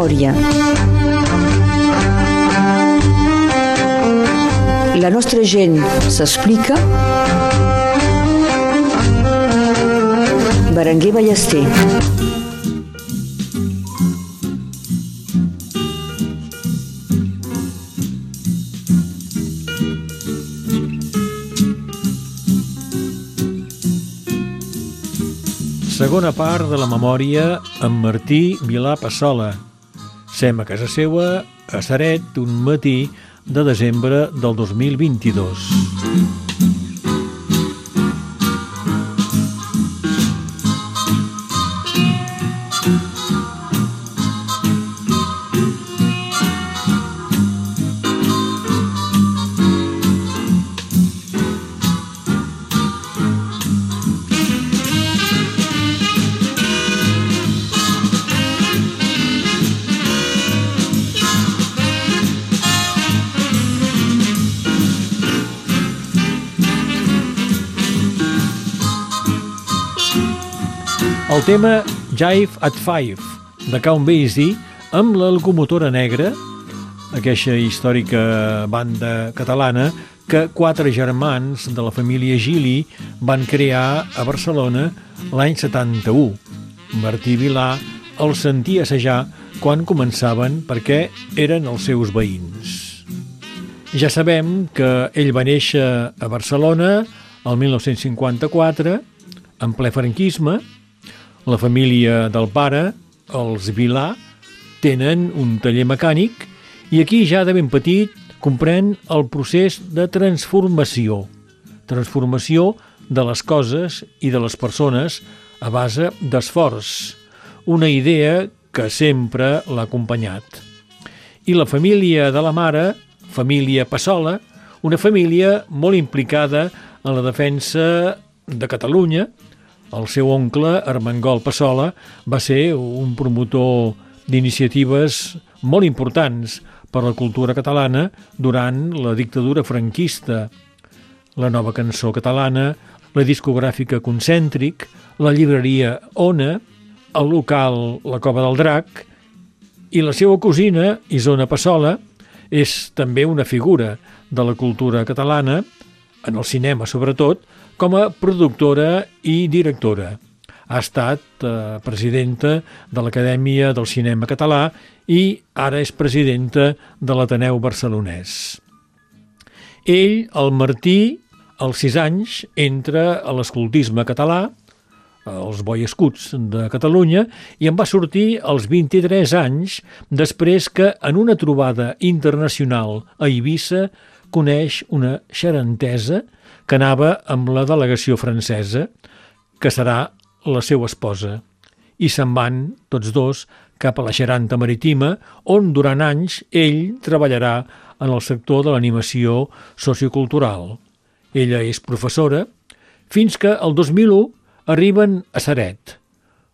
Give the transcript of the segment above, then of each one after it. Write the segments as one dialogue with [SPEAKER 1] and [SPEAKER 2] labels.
[SPEAKER 1] memòria. La nostra gent s'explica. Berenguer Ballester.
[SPEAKER 2] Segona part de la memòria amb Martí Vilà Passola. Sem a casa seua a Saret un matí de desembre del 2022. El tema Jive at Five de Count Basie amb la locomotora negra, aquesta històrica banda catalana que quatre germans de la família Gili van crear a Barcelona l'any 71. Martí Vilà el sentia assajar quan començaven perquè eren els seus veïns. Ja sabem que ell va néixer a Barcelona el 1954, en ple franquisme, la família del pare, els Vilà, tenen un taller mecànic i aquí ja de ben petit comprèn el procés de transformació. Transformació de les coses i de les persones a base d'esforç. Una idea que sempre l'ha acompanyat. I la família de la mare, família Passola, una família molt implicada en la defensa de Catalunya, el seu oncle, Armengol Passola, va ser un promotor d'iniciatives molt importants per la cultura catalana durant la dictadura franquista. La nova cançó catalana, la discogràfica Concèntric, la llibreria Ona, el local La Cova del Drac i la seva cosina, Isona Passola, és també una figura de la cultura catalana, en el cinema sobretot, com a productora i directora. Ha estat eh, presidenta de l'Acadèmia del Cinema Català i ara és presidenta de l'Ateneu Barcelonès. Ell, el Martí, als 6 anys, entra a l'escoltisme català, els Boy Scouts de Catalunya, i en va sortir als 23 anys després que en una trobada internacional a Eivissa coneix una xerantesa que anava amb la delegació francesa, que serà la seva esposa, i se'n van, tots dos, cap a la Xeranta Marítima, on durant anys ell treballarà en el sector de l'animació sociocultural. Ella és professora, fins que el 2001 arriben a Saret.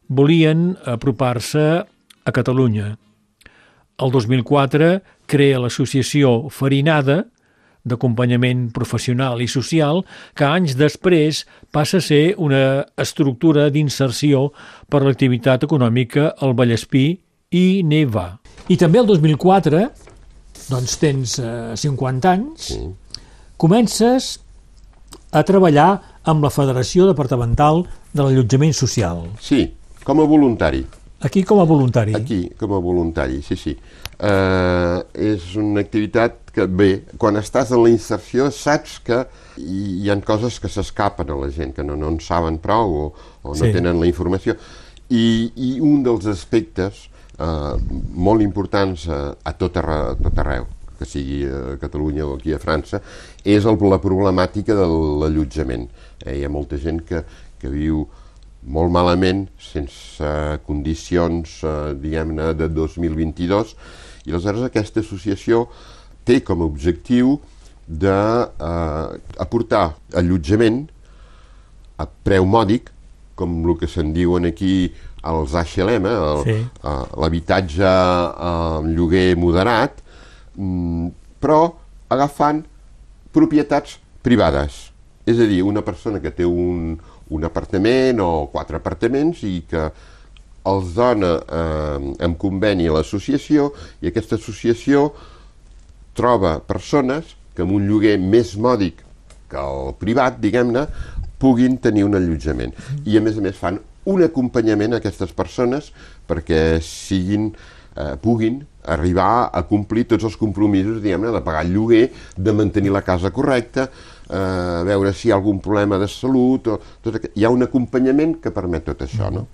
[SPEAKER 2] Volien apropar-se a Catalunya. El 2004 crea l'associació Farinada, d'acompanyament professional i social que anys després passa a ser una estructura d'inserció per l'activitat econòmica al Vallespí i Neva. I també el 2004, doncs tens eh, 50 anys, sí. comences a treballar amb la Federació Departamental de l'Allotjament Social.
[SPEAKER 3] Sí, com a voluntari.
[SPEAKER 2] Aquí com a voluntari.
[SPEAKER 3] Aquí com a voluntari, sí, sí. Uh, és una activitat que bé, quan estàs en la inserció saps que hi, hi han coses que s'escapen a la gent, que no, no en saben prou o, o no sí. tenen la informació. I, I un dels aspectes uh, molt importants uh, a, tot arreu, a tot arreu, que sigui a Catalunya o aquí a França, és el, la problemàtica de l'allotjament. Eh, hi ha molta gent que, que viu molt malament, sense condicions, eh, diguem-ne, de 2022, i aleshores aquesta associació té com a objectiu d'aportar eh, allotjament a preu mòdic, com el que se'n diuen aquí els HLM, sí. eh, l'habitatge en lloguer moderat, mm, però agafant propietats privades. És a dir, una persona que té un, un apartament o quatre apartaments i que els dona eh, en conveni a l'associació i aquesta associació troba persones que amb un lloguer més mòdic que el privat, diguem-ne, puguin tenir un allotjament. I a més a més fan un acompanyament a aquestes persones perquè siguin, eh, puguin arribar a complir tots els compromisos, diguem-ne, de pagar el lloguer, de mantenir la casa correcta, eh, veure si hi ha algun problema de salut, o tot aquest... hi ha un acompanyament que permet tot això, no?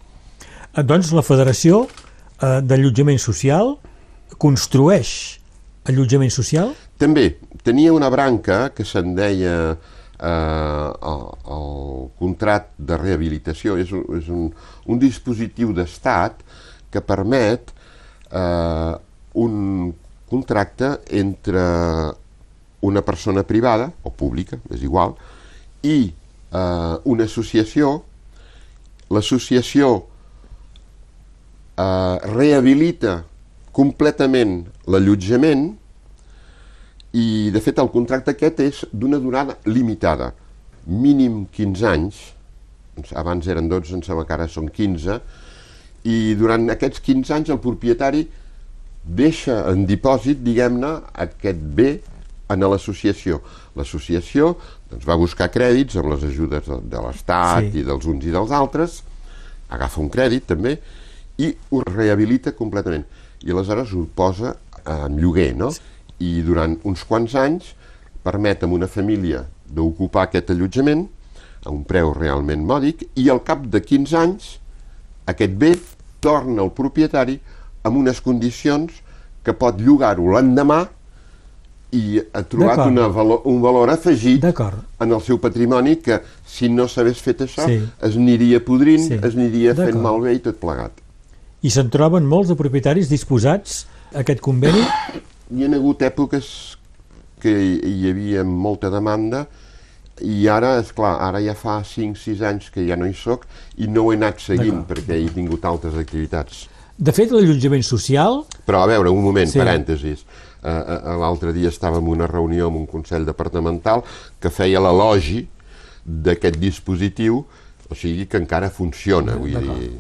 [SPEAKER 2] Eh, Doncs la Federació eh, d'Allotjament Social construeix allotjament social?
[SPEAKER 3] També tenia una branca que se'n deia eh, el, el contract de rehabilitació, és un, és un, un dispositiu d'estat que permet eh, un contracte entre una persona privada, o pública, és igual, i eh, una associació, l'associació eh, rehabilita completament l'allotjament i, de fet, el contracte aquest és d'una durada limitada, mínim 15 anys, abans eren 12, em sembla que ara són 15, i durant aquests 15 anys el propietari deixa en dipòsit, diguem-ne, aquest bé en l'associació. L'associació doncs, va buscar crèdits amb les ajudes de, de l'Estat
[SPEAKER 2] Sí.
[SPEAKER 3] i dels uns i dels altres, agafa un crèdit també, i ho rehabilita completament. I aleshores ho posa en lloguer, no? I durant uns quants anys permet a una família d'ocupar aquest allotjament a un preu realment mòdic i al cap de 15 anys aquest bé torna al propietari amb unes condicions que pot llogar-ho l'endemà i ha trobat una valor, un valor afegit en el seu patrimoni que si no s'hagués fet això
[SPEAKER 2] Sí.
[SPEAKER 3] es aniria podrint,
[SPEAKER 2] Sí.
[SPEAKER 3] es aniria fent malbé i tot plegat.
[SPEAKER 2] I se'n troben molts de propietaris disposats a aquest conveni?
[SPEAKER 3] Hi ha hagut èpoques que hi havia molta demanda i ara, és clar, ara ja fa 5-6 anys que ja no hi sóc i no ho he anat seguint perquè he tingut altres activitats.
[SPEAKER 2] De fet, l'allotjament social...
[SPEAKER 3] Però a veure, un moment,
[SPEAKER 2] sí.
[SPEAKER 3] parèntesis. Uh, uh, L'altre dia estàvem en una reunió amb un Consell Departamental que feia l'elogi d'aquest dispositiu, o sigui que encara funciona, vull dir,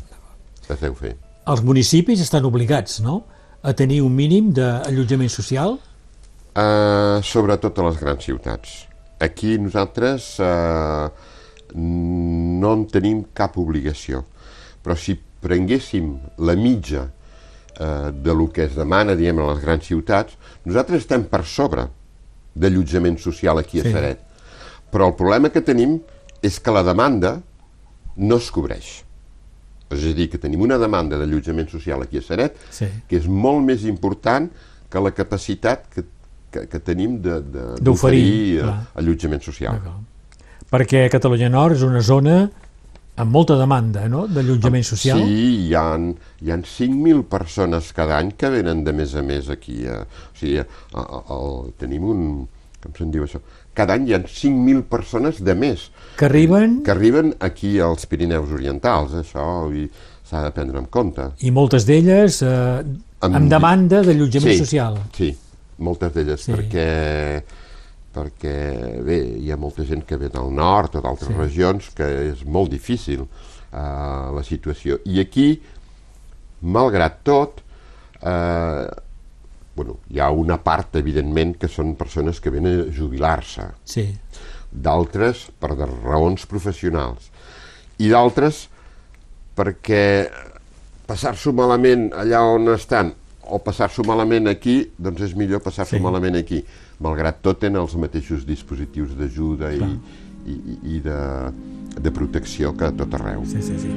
[SPEAKER 3] es deu fer.
[SPEAKER 2] Els municipis estan obligats, no?, a tenir un mínim d'allotjament social?
[SPEAKER 3] Uh, sobretot a les grans ciutats. Aquí nosaltres uh, no en tenim cap obligació, però si prenguéssim la mitja uh, de lo que es demana, diguem, a les grans ciutats, nosaltres estem per sobre d'allotjament social aquí a
[SPEAKER 2] Sí.
[SPEAKER 3] Seret. Però el problema que tenim és que la demanda no es cobreix. És a dir, que tenim una demanda d'allotjament social aquí a Seret
[SPEAKER 2] Sí.
[SPEAKER 3] que és molt més important que la capacitat que, que, que tenim
[SPEAKER 2] D'oferir,
[SPEAKER 3] eh, allotjament social.
[SPEAKER 2] Perquè Catalunya Nord és una zona amb molta demanda, no?, d'allotjament social.
[SPEAKER 3] Sí, hi ha, hi ha 5.000 persones cada any que venen de més a més aquí. A, o sigui, a, a, a, tenim un... com se'n diu això? Cada any hi ha 5.000 persones de més
[SPEAKER 2] Que arriben
[SPEAKER 3] que arriben aquí als Pirineus Orientals. Això i s'ha de prendre en compte.
[SPEAKER 2] i moltes d'elles eh, amb,
[SPEAKER 3] Amb-
[SPEAKER 2] demanda d'allotjament
[SPEAKER 3] sí,
[SPEAKER 2] social.
[SPEAKER 3] Sí, moltes d'elles,
[SPEAKER 2] sí.
[SPEAKER 3] perquè, perquè bé, hi ha molta gent que ve del nord o d'altres
[SPEAKER 2] Sí.
[SPEAKER 3] regions que és molt difícil uh, la situació. I aquí, malgrat tot, eh, bueno, hi ha una part, evidentment, que són persones que venen a jubilar-se,
[SPEAKER 2] Sí.
[SPEAKER 3] d'altres per de raons professionals i d'altres perquè passar-s'ho malament allà on estan o passar-s'ho malament aquí, doncs és millor passar-s'ho
[SPEAKER 2] sí.
[SPEAKER 3] malament aquí. Malgrat tot tenen els mateixos dispositius d'ajuda i, i, i- de, de protecció que a tot arreu.
[SPEAKER 2] Sí, sí, sí.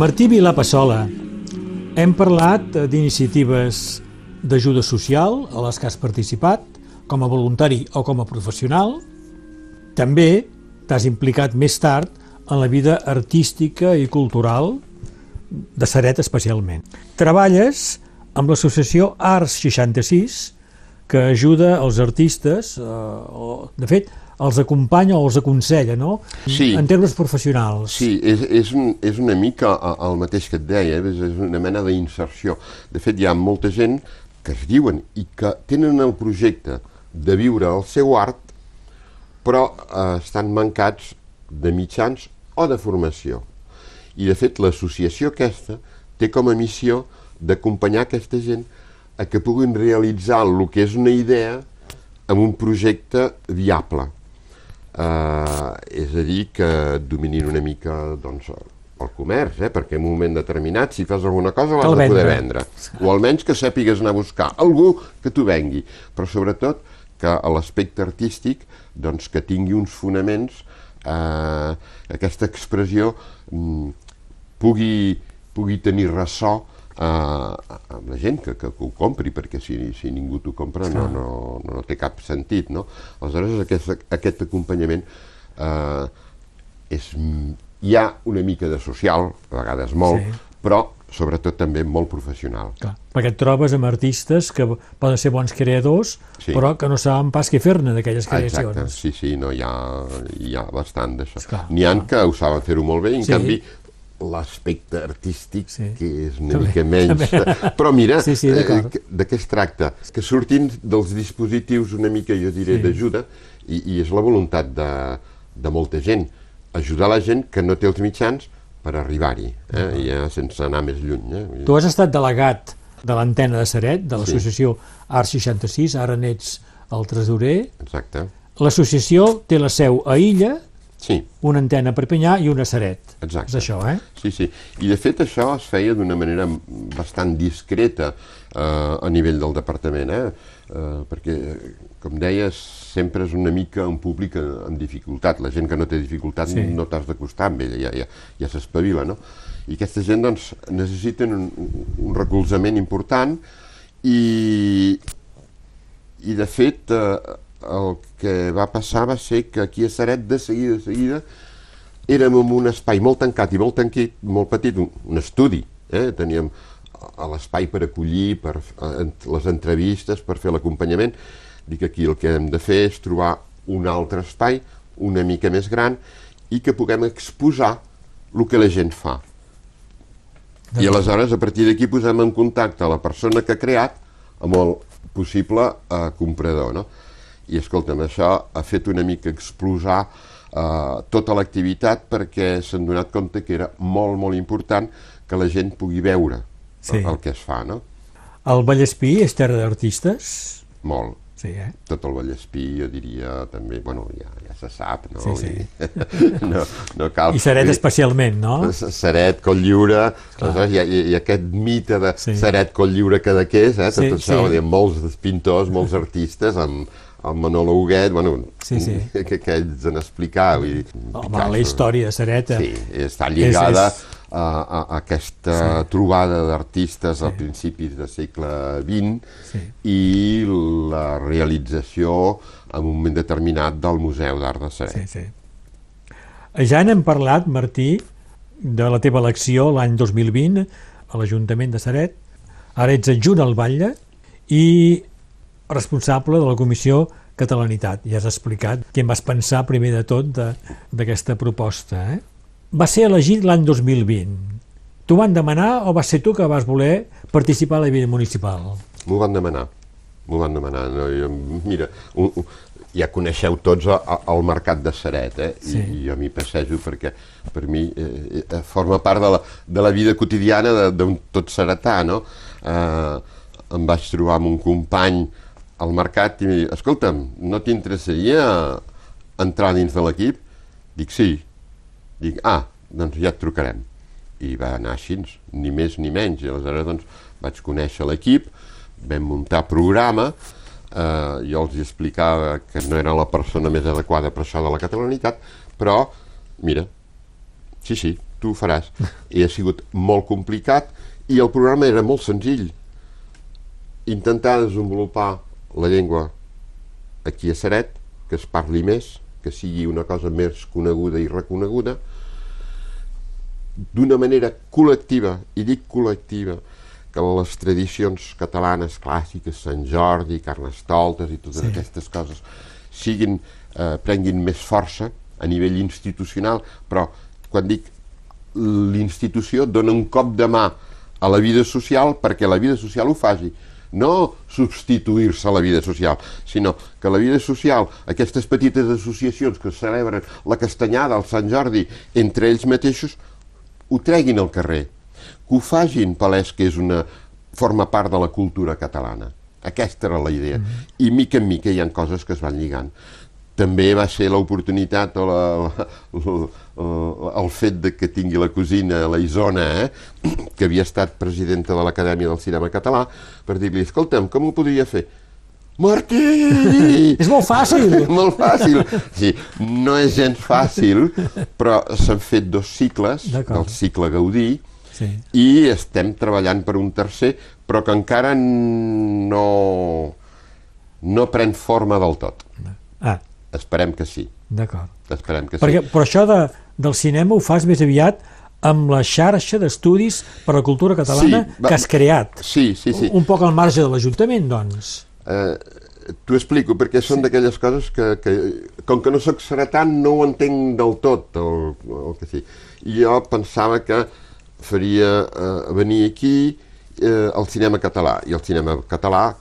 [SPEAKER 2] Martí Vilà Passola, hem parlat d'iniciatives d'ajuda social a les que has participat, com a voluntari o com a professional. També t'has implicat més tard en la vida artística i cultural de Saret especialment. Treballes amb l'associació Arts 66, que ajuda els artistes, eh, de fet, els acompanya o els aconsella, no?
[SPEAKER 3] Sí.
[SPEAKER 2] En termes professionals.
[SPEAKER 3] Sí, és, és, un, és una mica el mateix que et deia, és, és una mena d'inserció. De fet, hi ha molta gent que es diuen i que tenen el projecte de viure el seu art, però eh, estan mancats de mitjans o de formació. I, de fet, l'associació aquesta té com a missió d'acompanyar aquesta gent a que puguin realitzar el que és una idea amb un projecte viable. Eh, és a dir, que dominin una mica doncs, el comerç, eh? perquè en un moment determinat, si fas alguna cosa, l'has de poder vendre. O almenys que sàpigues anar a buscar algú que t'ho vengui. Però sobretot que a l'aspecte artístic doncs, que tingui uns fonaments, eh, aquesta expressió mm, pugui, pugui tenir ressò amb la gent que, que, que ho compri, perquè si, si ningú t'ho compra no, no, no, no té cap sentit. No? Aleshores, aquest, aquest acompanyament eh, és, hi ha una mica de social, a vegades molt, sí. però sobretot també molt professional.
[SPEAKER 2] Clar, perquè et trobes amb artistes que poden ser bons creadors, sí. però que no saben pas què fer-ne d'aquelles creacions.
[SPEAKER 3] Exacte, sí, sí, no, hi ha, hi ha bastant d'això. N'hi ha que ho saben fer-ho molt bé, i en sí. canvi l'aspecte artístic sí. que és una també, mica menys. També. Però mira, sí, sí, eh, de què es tracta? Que surtin dels dispositius una mica, jo diré, sí. d'ajuda, i, i és la voluntat de, de molta gent. Ajudar la gent que no té els mitjans, per arribar-hi, eh? ja sense anar més lluny. Eh?
[SPEAKER 2] Tu has estat delegat de l'antena de Saret, de l'associació sí. Art 66, ara n'ets el tresorer.
[SPEAKER 3] Exacte.
[SPEAKER 2] L'associació té la seu a Illa,
[SPEAKER 3] sí.
[SPEAKER 2] una antena a Perpinyà i una a Saret.
[SPEAKER 3] Exacte.
[SPEAKER 2] És això, eh?
[SPEAKER 3] Sí, sí. I de fet això es feia d'una manera bastant discreta eh, a nivell del departament, eh? eh perquè, com deies, sempre és una mica un públic amb dificultat. La gent que no té dificultat sí. no t'has d'acostar amb ella, ja, ja, ja s'espavila, no? I aquesta gent, doncs, necessiten un, un recolzament important i, i de fet, eh, el que va passar va ser que aquí a Saret, de seguida, de seguida, érem en un espai molt tancat i molt tanquit, molt petit, un, un estudi, eh? teníem l'espai per acollir, per eh, les entrevistes, per fer l'acompanyament, Dic aquí el que hem de fer és trobar un altre espai una mica més gran i que puguem exposar el que la gent fa. I aleshores, a partir d'aquí, posem en contacte la persona que ha creat amb el possible eh, comprador. No? I, escolta'm, això ha fet una mica explosar eh, tota l'activitat perquè s'han donat compte que era molt, molt important que la gent pugui veure sí. el, que es fa. No?
[SPEAKER 2] El Vallespí és terra d'artistes?
[SPEAKER 3] Molt.
[SPEAKER 2] Sí, eh?
[SPEAKER 3] Tot el Vallespí, jo diria, també, bueno, ja, ja se sap, no?
[SPEAKER 2] Sí, sí.
[SPEAKER 3] no, no cal...
[SPEAKER 2] I Seret especialment, no?
[SPEAKER 3] Seret, Coll Lliure, aleshores hi ha, hi ha aquest mite de sí. Seret, Coll Lliure, és, eh? Tot sí, això, sí. molts pintors, molts artistes, amb, el Manolo Huguet, bueno, sí, sí. que, que ells en explicar. Vull dir,
[SPEAKER 2] Home, la història de Sereta...
[SPEAKER 3] Sí, està lligada... És, és a, a aquesta sí. trobada d'artistes sí. a principis del segle XX sí. i la realització en un moment determinat del Museu d'Art de Seret.
[SPEAKER 2] Sí, sí. Ja n'hem parlat, Martí, de la teva elecció l'any 2020 a l'Ajuntament de Seret. Ara ets adjunt al Batlle i responsable de la Comissió Catalanitat. Ja has explicat què em vas pensar primer de tot d'aquesta proposta. Eh? va ser elegit l'any 2020. T'ho van demanar o va ser tu que vas voler participar a la vida municipal?
[SPEAKER 3] M'ho van demanar, m'ho van demanar. No? Jo, mira, un, un, ja coneixeu tots el mercat de Seret, eh? Sí. I, i jo m'hi passejo perquè per mi eh, eh, forma part de la, de la vida quotidiana d'un tot seretà, no? Eh, em vaig trobar amb un company al mercat i diu, escolta'm, no t'interessaria entrar dins de l'equip? Dic, sí, Dic, ah, doncs ja et trucarem. I va anar així, ni més ni menys. I aleshores doncs, vaig conèixer l'equip, vam muntar programa, eh, jo els explicava que no era la persona més adequada per això de la catalanitat, però, mira, sí, sí, tu ho faràs. I ha sigut molt complicat i el programa era molt senzill. Intentar desenvolupar la llengua aquí a Seret, que es parli més, que sigui una cosa més coneguda i reconeguda, d'una manera col·lectiva, i dic col·lectiva, que les tradicions catalanes clàssiques, Sant Jordi, Carnestoltes i totes sí. aquestes coses, siguin, eh, prenguin més força a nivell institucional, però quan dic l'institució dona un cop de mà a la vida social perquè la vida social ho faci no substituir-se a la vida social, sinó que la vida social, aquestes petites associacions que celebren la castanyada, el Sant Jordi, entre ells mateixos, ho treguin al carrer, que ho fagin palès que és una forma part de la cultura catalana. Aquesta era la idea. Mm -hmm. I mica en mica hi ha coses que es van lligant també va ser l'oportunitat o la, la, la, el fet de que tingui la cosina, la Isona, eh, que havia estat presidenta de l'Acadèmia del Cinema Català, per dir-li, escolta'm, com ho podria fer? Martí!
[SPEAKER 2] és molt fàcil!
[SPEAKER 3] molt fàcil. Sí, no és gens fàcil, però s'han fet dos cicles, del cicle Gaudí, sí. i estem treballant per un tercer, però que encara no, no pren forma del tot. Ah, Esperem que sí.
[SPEAKER 2] D'acord.
[SPEAKER 3] Esperem que
[SPEAKER 2] Perquè,
[SPEAKER 3] sí.
[SPEAKER 2] Però això de, del cinema ho fas més aviat amb la xarxa d'estudis per a la cultura catalana sí, va, que has creat.
[SPEAKER 3] Sí, sí, sí.
[SPEAKER 2] Un, poc al marge de l'Ajuntament, doncs.
[SPEAKER 3] Eh, T'ho explico, perquè són sí. d'aquelles coses que, que, com que no sóc tant, no ho entenc del tot, el, el que sí. Jo pensava que faria eh, venir aquí eh, el cinema català, i el cinema català,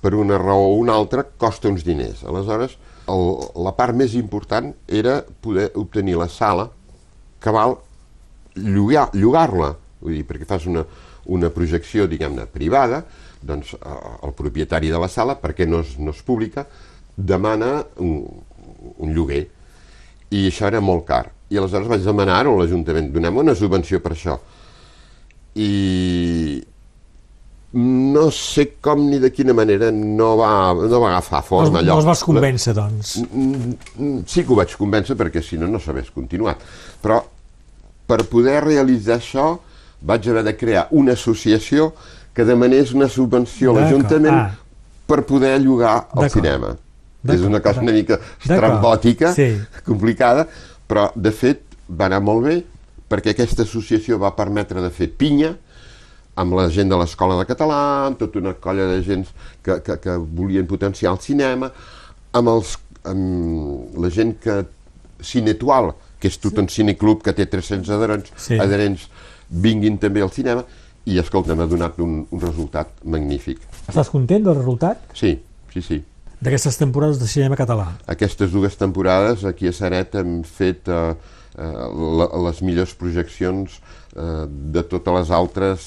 [SPEAKER 3] per una raó o una altra, costa uns diners. Aleshores, el, la part més important era poder obtenir la sala que val llogar-la, llogar vull dir, perquè fas una, una projecció, diguem-ne, privada, doncs eh, el propietari de la sala, perquè no és, no és pública, demana un, un lloguer. I això era molt car. I aleshores vaig demanar-ho a l'Ajuntament, donem una subvenció per això. I, no sé com ni de quina manera no va, no va agafar forma
[SPEAKER 2] no, allò. No els vas convèncer, doncs.
[SPEAKER 3] Sí que ho vaig convèncer perquè si no, no s'hagués continuat. Però per poder realitzar això vaig haver de crear una associació que demanés una subvenció a l'Ajuntament ah. per poder llogar el cinema. És una cosa una mica estrambòtica, sí. complicada, però de fet va anar molt bé perquè aquesta associació va permetre de fer pinya, amb la gent de l'Escola de Català, amb tota una colla de gent que, que, que volien potenciar el cinema, amb, els, amb la gent que Cinetual, que és tot un cineclub que té 300 adherents, sí. adherents vinguin també al cinema, i escolta, m'ha donat un, un resultat magnífic.
[SPEAKER 2] Estàs content del resultat?
[SPEAKER 3] Sí, sí, sí.
[SPEAKER 2] D'aquestes temporades de cinema català?
[SPEAKER 3] Aquestes dues temporades aquí a Saret hem fet eh, eh, les millors projeccions eh, de totes les altres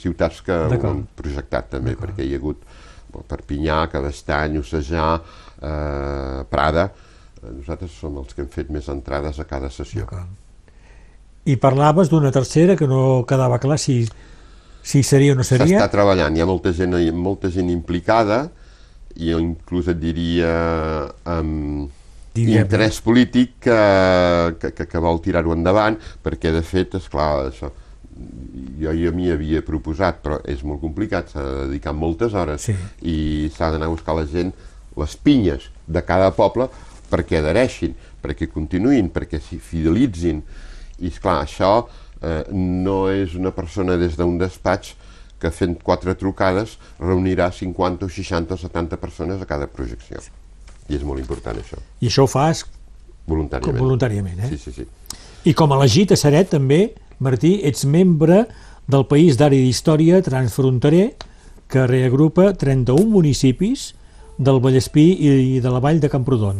[SPEAKER 3] ciutats que ho han projectat també, perquè hi ha hagut Perpinyà, Cadastany, Ossejà, eh, Prada, eh, nosaltres som els que hem fet més entrades a cada sessió.
[SPEAKER 2] I parlaves d'una tercera que no quedava clar si, si seria o no seria?
[SPEAKER 3] S'està treballant, hi ha molta gent, molta gent implicada, i jo inclús et diria amb diria, interès polític que, que, que, que vol tirar-ho endavant, perquè de fet, és clar, això, jo ja m'hi havia proposat, però és molt complicat, s'ha de dedicar moltes hores sí. i s'ha d'anar a buscar la gent, les pinyes de cada poble perquè adhereixin, perquè continuïn, perquè s'hi fidelitzin. I, clar això eh, no és una persona des d'un despatx que fent quatre trucades reunirà 50 o 60 o 70 persones a cada projecció. I és molt important això.
[SPEAKER 2] I això ho fas
[SPEAKER 3] voluntàriament.
[SPEAKER 2] voluntàriament eh?
[SPEAKER 3] Sí, sí, sí.
[SPEAKER 2] I com elegit a Seret també Martí, ets membre del País d'Àrea d'Història Transfronterer que reagrupa 31 municipis del Vallespí i de la vall de Camprodon.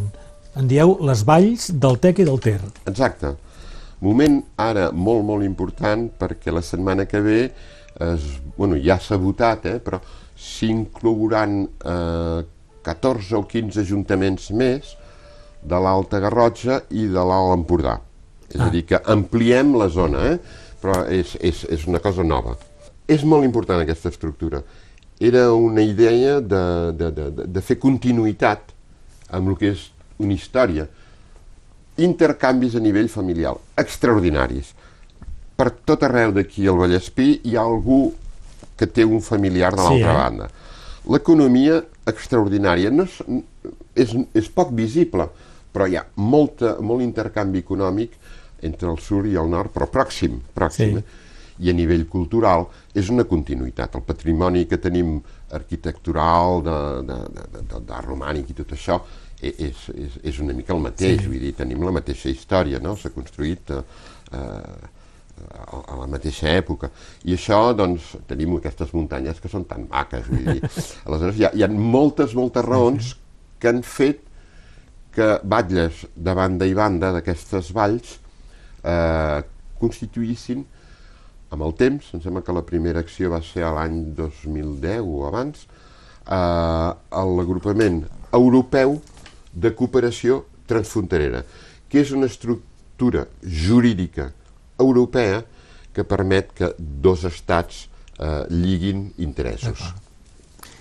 [SPEAKER 2] En dieu les valls del Tec i del Ter.
[SPEAKER 3] Exacte. Moment ara molt, molt important perquè la setmana que ve es, bueno, ja s'ha votat, eh, però s'inclouran eh, 14 o 15 ajuntaments més de l'Alta Garrotxa i de l'Alt Empordà. És ah. a dir, que ampliem la zona, eh? però és, és, és una cosa nova. És molt important aquesta estructura. Era una idea de, de, de, de fer continuïtat amb el que és una història. intercanvis a nivell familiar extraordinaris. Per tot arreu d'aquí al Vallespí hi ha algú que té un familiar de l'altra
[SPEAKER 2] Sí, eh?
[SPEAKER 3] banda. L'economia extraordinària no és, és, és poc visible, però hi ha molta, molt intercanvi econòmic entre el sud i el nord, però pròxim, pròxim.
[SPEAKER 2] Sí.
[SPEAKER 3] eh? I a nivell cultural és una continuïtat. El patrimoni que tenim arquitectural, de romànic i tot això, e- és, és, és una mica el mateix,
[SPEAKER 2] Sí.
[SPEAKER 3] vull dir, tenim la mateixa història, no? S'ha construït eh, eh, a, a la mateixa època. I això, doncs, tenim aquestes muntanyes que són tan maques, vull dir. Aleshores, hi ha, hi ha moltes, moltes raons que han fet que batlles de banda i banda d'aquestes valls eh, constituïssin amb el temps, em sembla que la primera acció va ser a l'any 2010 o abans, eh, l'agrupament europeu de cooperació transfronterera, que és una estructura jurídica europea que permet que dos estats eh, lliguin interessos.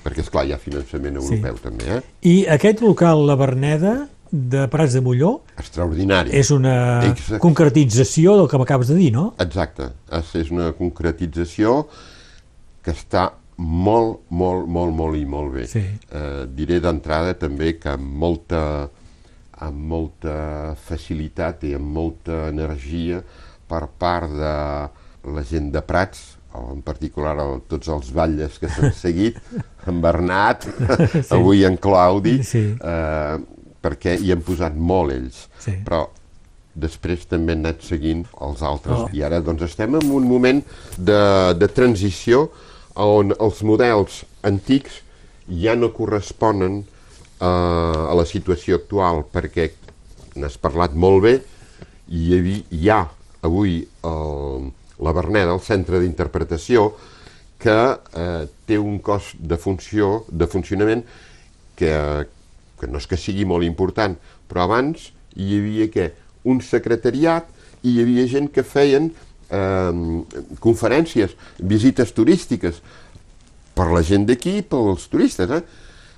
[SPEAKER 3] Perquè, és clar hi ha finançament europeu també, eh?
[SPEAKER 2] I aquest local, la Verneda, de Prats de Molló,
[SPEAKER 3] Extraordinari.
[SPEAKER 2] és una
[SPEAKER 3] Exacte.
[SPEAKER 2] concretització del que m'acabes de dir, no?
[SPEAKER 3] Exacte, és una concretització que està molt, molt, molt, molt i molt bé.
[SPEAKER 2] Sí.
[SPEAKER 3] Eh, diré d'entrada també que amb molta, amb molta facilitat i amb molta energia per part de la gent de Prats, en particular el, tots els batlles que s'han seguit, en Bernat, sí. avui en Claudi,
[SPEAKER 2] Sí.
[SPEAKER 3] eh, perquè hi han posat molt ells.
[SPEAKER 2] Sí.
[SPEAKER 3] Però després també han anat seguint els altres.
[SPEAKER 2] Oh.
[SPEAKER 3] I ara doncs estem en un moment de, de transició on els models antics ja no corresponen eh, a la situació actual, perquè n'has parlat molt bé, i hi, havia, hi ha avui el, la Berneda, el centre d'interpretació, que eh, té un cost de funció, de funcionament que, que no és que sigui molt important, però abans hi havia què? un secretariat i hi havia gent que feien eh, conferències, visites turístiques per la gent d'aquí i pels turistes, eh?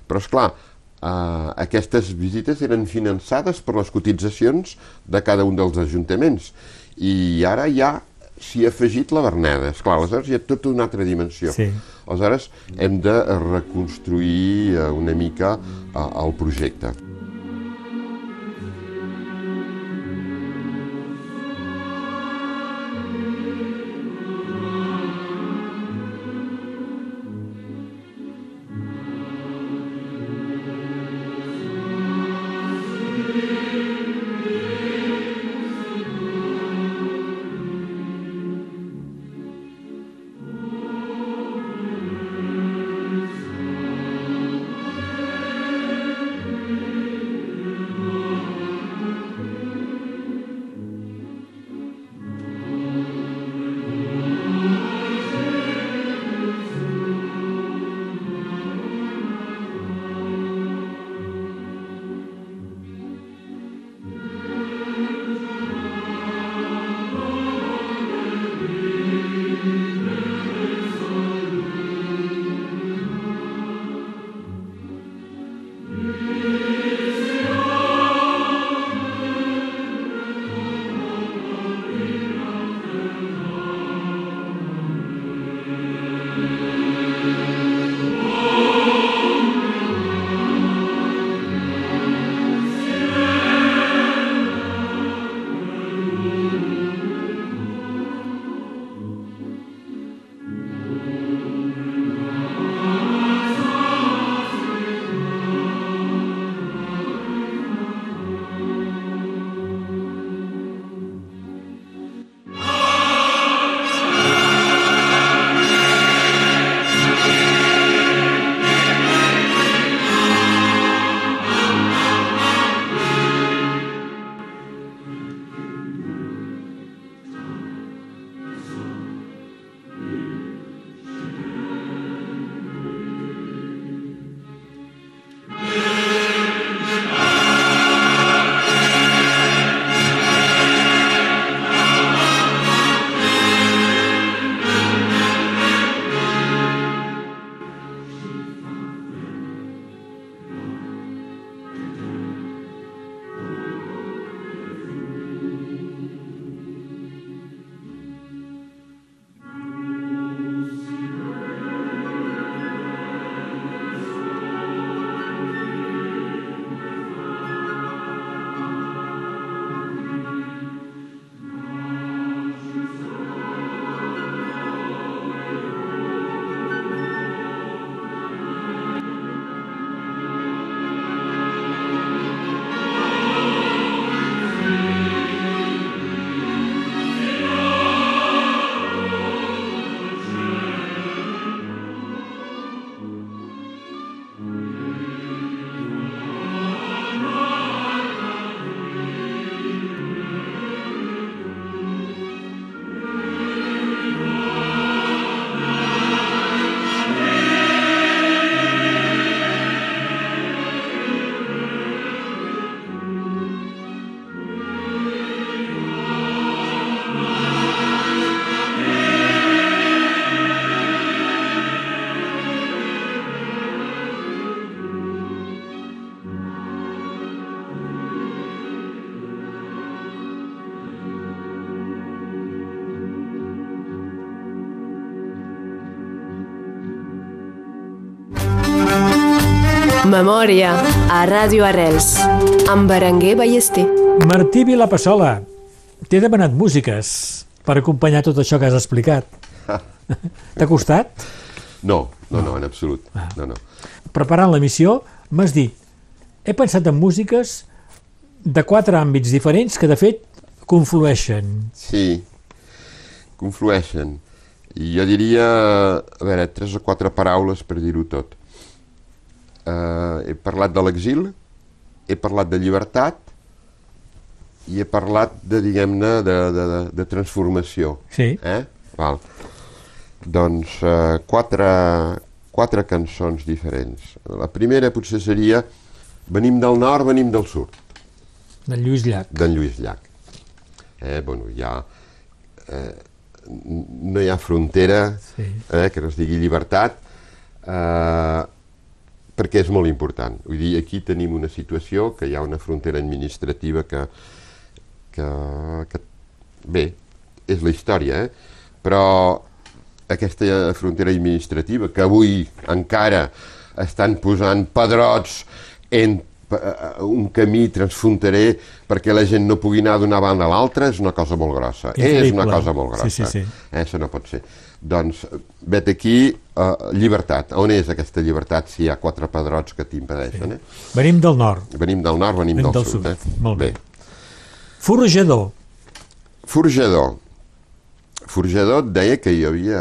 [SPEAKER 3] Però, és clar, eh, aquestes visites eren finançades per les cotitzacions de cada un dels ajuntaments i ara ja s'hi ha afegit la Berneda. Esclar, aleshores hi ha tota una altra dimensió.
[SPEAKER 2] Sí.
[SPEAKER 3] Aleshores hem de reconstruir eh, una mica eh, el projecte.
[SPEAKER 4] Memòria a Ràdio Arrels amb Berenguer Ballester.
[SPEAKER 2] Martí Vilapassola, t'he demanat músiques per acompanyar tot això que has explicat. T'ha costat?
[SPEAKER 3] No, no, no, en absolut. No, no.
[SPEAKER 2] Preparant l'emissió m'has dit he pensat en músiques de quatre àmbits diferents que de fet conflueixen.
[SPEAKER 3] Sí, conflueixen. I jo diria, a veure, tres o quatre paraules per dir-ho tot. Uh, he parlat de l'exil, he parlat de llibertat i he parlat de, diguem-ne, de, de, de, de transformació.
[SPEAKER 2] Sí.
[SPEAKER 3] Eh? Val. Doncs uh, quatre, quatre cançons diferents. La primera potser seria Venim del nord, venim del sud.
[SPEAKER 2] D'en Lluís Llach.
[SPEAKER 3] D'en Lluís Llach. Eh, bueno, ja... Eh, no hi ha frontera
[SPEAKER 2] Sí.
[SPEAKER 3] eh, que no es digui llibertat eh, perquè és molt important. Vull dir, aquí tenim una situació que hi ha una frontera administrativa que, que, que bé, és la història, eh? però aquesta frontera administrativa que avui encara estan posant pedrots en eh, un camí transfronterer perquè la gent no pugui anar d'una banda a l'altra és una cosa molt grossa. És
[SPEAKER 2] Increïble.
[SPEAKER 3] una cosa molt grossa.
[SPEAKER 2] Sí, sí, sí.
[SPEAKER 3] Eh, això no pot ser. Doncs, vet aquí, uh, llibertat. On és aquesta llibertat si hi ha quatre pedrots que t'impedeixen? Eh?
[SPEAKER 2] Venim del nord.
[SPEAKER 3] Venim del nord, venim,
[SPEAKER 2] Venim
[SPEAKER 3] del,
[SPEAKER 2] del
[SPEAKER 3] sud.
[SPEAKER 2] sud.
[SPEAKER 3] Eh?
[SPEAKER 2] Molt bé. Forjador.
[SPEAKER 3] Forjador. Forjador et deia que jo havia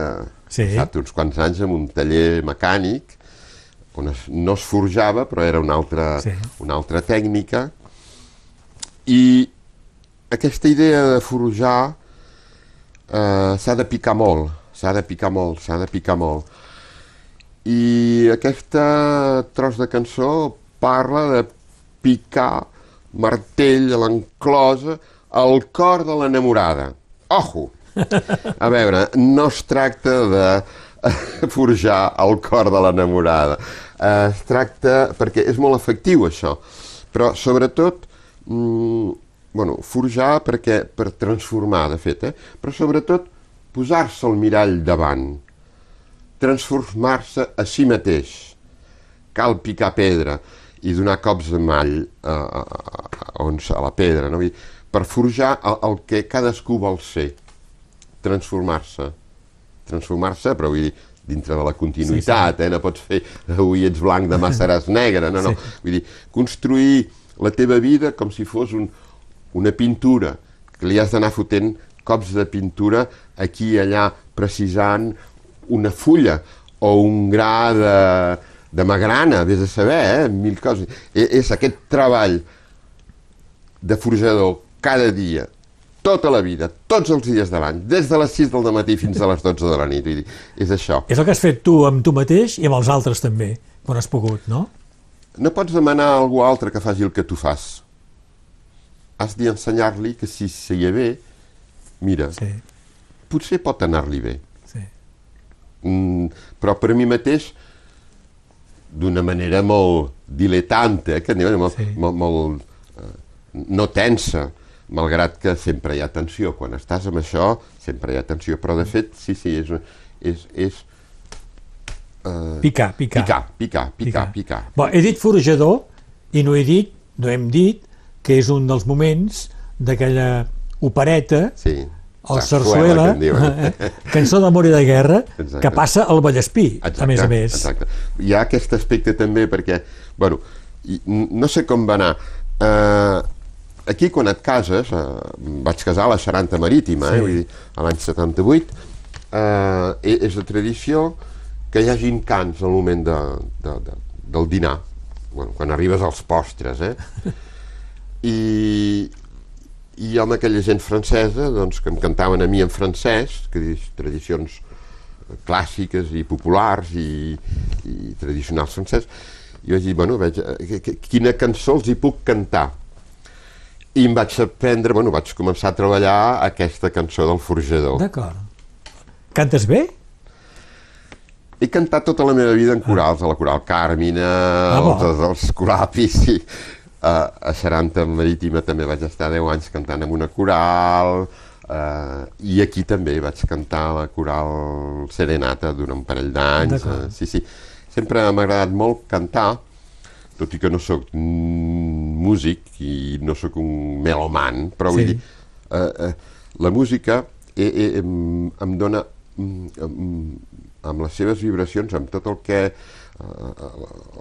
[SPEAKER 2] Sí.
[SPEAKER 3] passat uns quants anys en un taller mecànic on es, no es forjava, però era una altra,
[SPEAKER 2] Sí.
[SPEAKER 3] una altra tècnica. I aquesta idea de forjar eh, s'ha de picar molt, s'ha de picar molt, s'ha de picar molt. I aquesta tros de cançó parla de picar martell a l'enclosa al cor de l'enamorada. Ojo! A veure, no es tracta de forjar el cor de l'enamorada. Eh, Es tracta, perquè és molt efectiu això, però sobretot, mm, bueno, forjar perquè, per transformar, de fet, eh? però sobretot posar-se el mirall davant, transformar-se a si mateix. Cal picar pedra i donar cops de mall a, a, a, on, a la pedra, no? Per forjar el, el que cadascú vol ser, transformar-se. Transformar-se, però vull dir, dintre de la continuïtat, eh? no pots fer avui ets blanc, demà seràs negre, no, no. Vull dir, construir la teva vida com si fos un, una pintura, que li has d'anar fotent cops de pintura aquí i allà, precisant una fulla o un gra de, de magrana, vés a saber, eh? mil coses. I, és aquest treball de forjador cada dia, tota la vida, tots els dies de l'any, des de les 6 del matí fins a les 12 de la nit. Vull dir, és això.
[SPEAKER 2] És el que has fet tu amb tu mateix i amb els altres també, quan has pogut, no?
[SPEAKER 3] No pots demanar a algú altre que faci el que tu fas. Has d'ensenyar-li que si seia bé, mira,
[SPEAKER 2] Sí,
[SPEAKER 3] potser pot anar-li bé.
[SPEAKER 2] sí.
[SPEAKER 3] Mm, però per mi mateix, d'una manera molt diletante, eh, que anem, molt,
[SPEAKER 2] Sí.
[SPEAKER 3] molt, molt eh, no tensa, malgrat que sempre hi ha tensió. Quan estàs amb això, sempre hi ha tensió. Però, de fet, sí, sí, és... és, és eh,
[SPEAKER 2] Picar, picar.
[SPEAKER 3] picar, picar, picar, picar.
[SPEAKER 2] Bon, he dit forjador i no he dit, no hem dit, que és un dels moments d'aquella opereta,
[SPEAKER 3] Sí.
[SPEAKER 2] el
[SPEAKER 3] Sarsuela,
[SPEAKER 2] eh, cançó d'amor i de guerra,
[SPEAKER 3] Exacte.
[SPEAKER 2] que passa al Vallespí, a més a més.
[SPEAKER 3] Exacte. Hi ha aquest aspecte també perquè, bueno, no sé com va anar. Uh, aquí quan et cases, uh, vaig casar a la Xaranta Marítima,
[SPEAKER 2] Sí.
[SPEAKER 3] eh, vull dir, a l'any 78, uh, és la tradició que hi hagin cants al moment de, de, de, del dinar, bueno, quan arribes als postres, eh? I, i amb aquella gent francesa doncs, que em cantaven a mi en francès, que és tradicions clàssiques i populars i, i tradicionals francès, i vaig dir, bueno, veig, eh, quina cançó els hi puc cantar? I em vaig aprendre, bueno, vaig començar a treballar aquesta cançó del forjador.
[SPEAKER 2] D'acord. Cantes bé?
[SPEAKER 3] He cantat tota la meva vida en corals, a la coral Càrmina,
[SPEAKER 2] Ah, bo.
[SPEAKER 3] els, els corapis, i a, a Xaranta Marítima també vaig estar 10 anys cantant en una coral, eh, i aquí també vaig cantar la coral Serenata durant un parell d'anys. Eh, sí, sí. Sempre m'ha agradat molt cantar, tot i que no sóc músic i no sóc un meloman, però sí. vull dir, eh, eh, la música eh, eh, em, em dona amb, amb les seves vibracions, amb tot el que... Eh,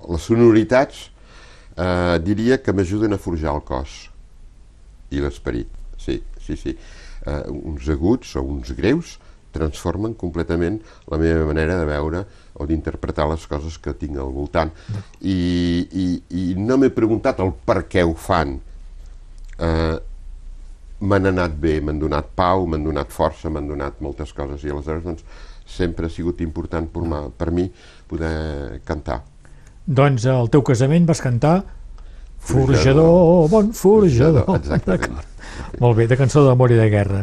[SPEAKER 3] les sonoritats, eh, diria que m'ajuden a forjar el cos i l'esperit. Sí, sí, sí. Eh, uns aguts o uns greus transformen completament la meva manera de veure o d'interpretar les coses que tinc al voltant. I, i, i no m'he preguntat el per què ho fan. Eh, m'han anat bé, m'han donat pau, m'han donat força, m'han donat moltes coses i aleshores doncs, sempre ha sigut important per, per mi poder cantar.
[SPEAKER 2] Doncs al teu casament vas cantar Forjador, bon forjador.
[SPEAKER 3] forjador exactament.
[SPEAKER 2] Molt bé, de cançó d'amor i de guerra.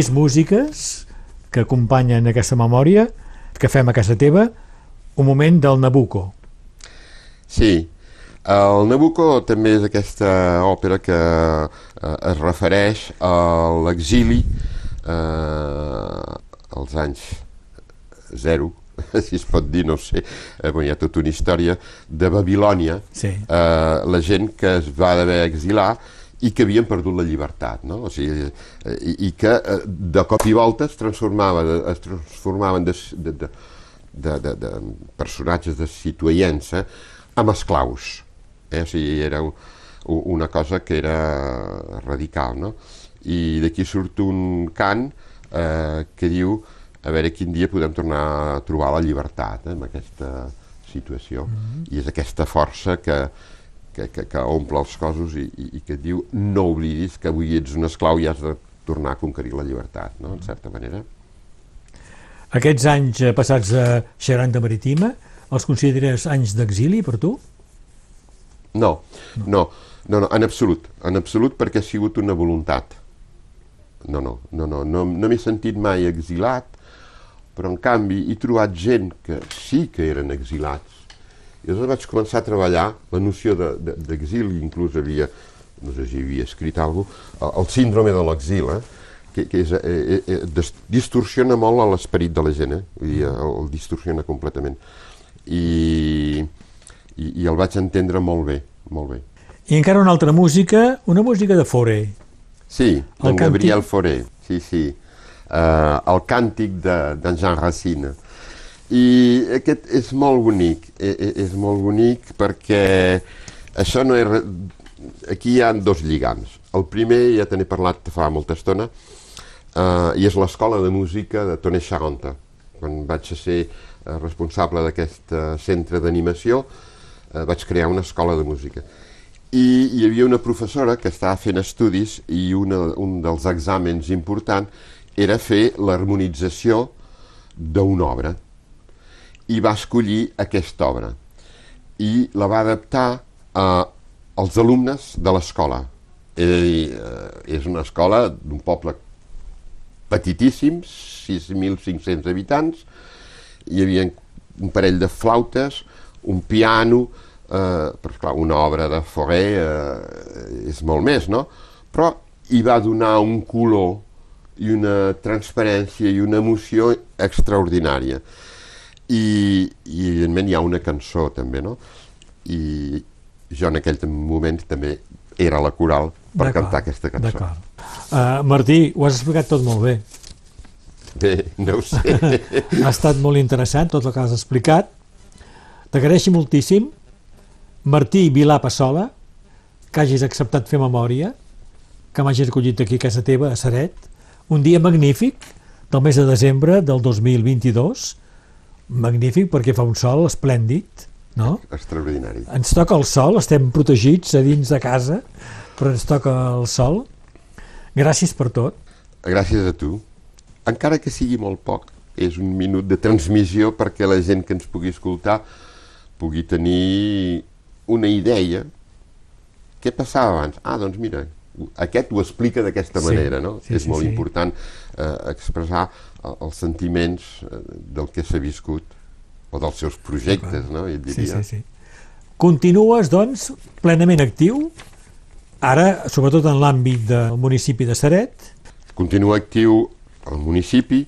[SPEAKER 2] més músiques que acompanyen aquesta memòria que fem a casa teva, un moment del Nabucco.
[SPEAKER 3] Sí, el Nabucco també és aquesta òpera que eh, es refereix a l'exili eh, als anys zero, si es pot dir, no sé, eh, bon, hi ha tota una història de Babilònia,
[SPEAKER 2] sí.
[SPEAKER 3] eh, la gent que es va d'haver exilar i que havien perdut la llibertat, no? O sigui, eh, i, i que eh, de cop i volta es transformaven, es transformaven de, de, de, de, de, de personatges de citoyença amb esclaus. Eh? O sigui, era un, una cosa que era radical, no? I d'aquí surt un cant eh, que diu a veure quin dia podem tornar a trobar la llibertat eh, en aquesta situació. Mm -hmm. I és aquesta força que, que, que, que omple els cossos i, i, i que et diu no oblidis que avui ets un esclau i has de tornar a conquerir la llibertat, no? en certa manera.
[SPEAKER 2] Aquests anys eh, passats a Xeranda Marítima els consideres anys d'exili per tu?
[SPEAKER 3] No, no, no, no, en absolut, en absolut perquè ha sigut una voluntat. No, no, no, no, no, no m'he sentit mai exilat, però en canvi he trobat gent que sí que eren exilats i llavors vaig començar a treballar la noció d'exil, de, de inclús havia, no sé si havia escrit alguna cosa, el, el síndrome de l'exil, eh? que, que és, eh, eh, des, distorsiona molt l'esperit de la gent, eh? Vull dir, el, el distorsiona completament. I, i, I el vaig entendre molt bé, molt bé.
[SPEAKER 2] I encara una altra música, una música de Fore.
[SPEAKER 3] Sí, d'en Gabriel Fauré, sí, sí. Uh, el càntic de- d'en Jean Racine. I aquest és molt bonic, e- e- és molt bonic perquè això no és... Aquí hi ha dos lligams. El primer, ja te n'he parlat fa molta estona, uh, i és l'escola de música de Toné Charonta. Quan vaig ser uh, responsable d'aquest uh, centre d'animació, uh, vaig crear una escola de música. I hi havia una professora que estava fent estudis i una, un dels exàmens importants era fer l'harmonització d'una obra i va escollir aquesta obra i la va adaptar a, als alumnes de l'escola. És a dir, és una escola d'un poble petitíssim, 6.500 habitants, hi havia un parell de flautes, un piano, eh, però clar, una obra de Fauré eh, és molt més, no? Però hi va donar un color i una transparència i una emoció extraordinària. I, i evidentment hi ha una cançó també, no? I jo en aquell moment també era a la coral per cantar aquesta cançó.
[SPEAKER 2] D'acord. Uh, Martí, ho has explicat tot molt bé.
[SPEAKER 3] Bé, no ho sé.
[SPEAKER 2] Ha estat molt interessant tot el que has explicat. T'agraeixo moltíssim. Martí Vilà Passola, que hagis acceptat fer memòria, que m'hagis acollit aquí a casa teva, a Saret. Un dia magnífic, del mes de desembre del 2022. Magnífic perquè fa un sol esplèndid, no?
[SPEAKER 3] Extraordinari.
[SPEAKER 2] Ens toca el sol, estem protegits a dins de casa, però ens toca el sol. Gràcies per tot.
[SPEAKER 3] Gràcies a tu. Encara que sigui molt poc, és un minut de transmissió perquè la gent que ens pugui escoltar pugui tenir una idea. Què passava abans? Ah, doncs mira, aquest ho explica d'aquesta
[SPEAKER 2] Sí,
[SPEAKER 3] manera, no?
[SPEAKER 2] sí,
[SPEAKER 3] és
[SPEAKER 2] sí,
[SPEAKER 3] molt
[SPEAKER 2] sí.
[SPEAKER 3] important eh, expressar els sentiments eh, del que s'ha viscut o dels seus projectes, no? Jo
[SPEAKER 2] Sí,
[SPEAKER 3] diria.
[SPEAKER 2] sí, sí. Continues, doncs, plenament actiu, ara, sobretot en l'àmbit del municipi de Saret,
[SPEAKER 3] Continua actiu al municipi,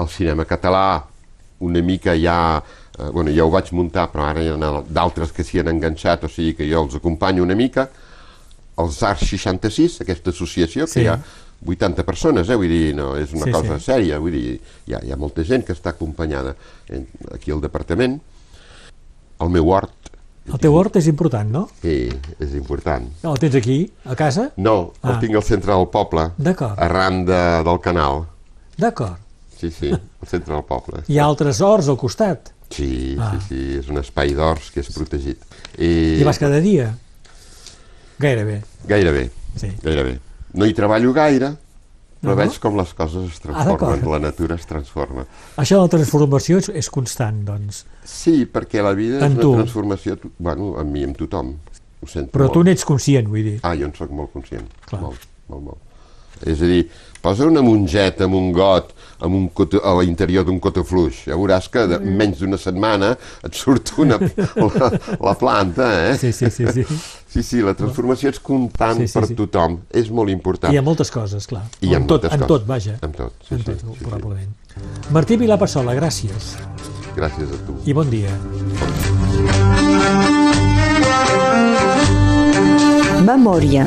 [SPEAKER 3] el cinema català una mica ja, eh, bueno, ja ho vaig muntar, però ara hi ha d'altres que s'hi han enganxat, o sigui que jo els acompanyo una mica, els Arts 66, aquesta associació, que
[SPEAKER 2] Sí.
[SPEAKER 3] hi ha 80 persones, eh? vull dir, no, és una
[SPEAKER 2] Sí,
[SPEAKER 3] cosa
[SPEAKER 2] sí.
[SPEAKER 3] sèria, vull dir, hi ha, hi ha molta gent que està acompanyada en, aquí al departament. El meu hort,
[SPEAKER 2] el teu hort és important, no?
[SPEAKER 3] sí, és important.
[SPEAKER 2] El tens aquí, a casa?
[SPEAKER 3] No, el
[SPEAKER 2] Ah.
[SPEAKER 3] tinc al centre del poble, arran de, del canal.
[SPEAKER 2] D'acord.
[SPEAKER 3] Sí, sí, al centre del poble.
[SPEAKER 2] Hi ha altres horts al costat.
[SPEAKER 3] Sí,
[SPEAKER 2] Ah.
[SPEAKER 3] sí, sí, és un espai d'horts que és protegit. I,
[SPEAKER 2] Hi vas cada dia? Gairebé,
[SPEAKER 3] Gairebé,
[SPEAKER 2] sí.
[SPEAKER 3] gairebé. No hi treballo gaire, però
[SPEAKER 2] No?
[SPEAKER 3] veig com les coses es
[SPEAKER 2] Ah,
[SPEAKER 3] transformen, la natura es transforma.
[SPEAKER 2] Això de la transformació és, és constant, doncs.
[SPEAKER 3] Sí, perquè la vida
[SPEAKER 2] En
[SPEAKER 3] és
[SPEAKER 2] tu.
[SPEAKER 3] una transformació, tu- bueno, amb mi, amb tothom. Ho sento
[SPEAKER 2] Però tu
[SPEAKER 3] molt.
[SPEAKER 2] n'ets conscient, vull dir.
[SPEAKER 3] Ah, jo en sóc molt conscient.
[SPEAKER 2] Clar.
[SPEAKER 3] Molt, molt, molt. És a dir, posa una mongeta amb un got amb un coto, a l'interior d'un cotofluix. Ja veuràs que de
[SPEAKER 2] Mm.
[SPEAKER 3] menys d'una setmana et surt una, la, la planta, eh?
[SPEAKER 2] Sí, sí, sí, sí.
[SPEAKER 3] Sí, sí, la transformació és constant
[SPEAKER 2] Sí, sí,
[SPEAKER 3] per
[SPEAKER 2] sí.
[SPEAKER 3] tothom. És molt important.
[SPEAKER 2] Hi ha moltes coses, clar.
[SPEAKER 3] I
[SPEAKER 2] en tot, en
[SPEAKER 3] coses.
[SPEAKER 2] tot, vaja.
[SPEAKER 3] En tot, sí,
[SPEAKER 2] en
[SPEAKER 3] sí,
[SPEAKER 2] tot,
[SPEAKER 3] sí, sí.
[SPEAKER 2] probablement. Martí Vilà Passola, gràcies.
[SPEAKER 3] Gràcies a tu.
[SPEAKER 2] I bon dia.
[SPEAKER 1] Memòria.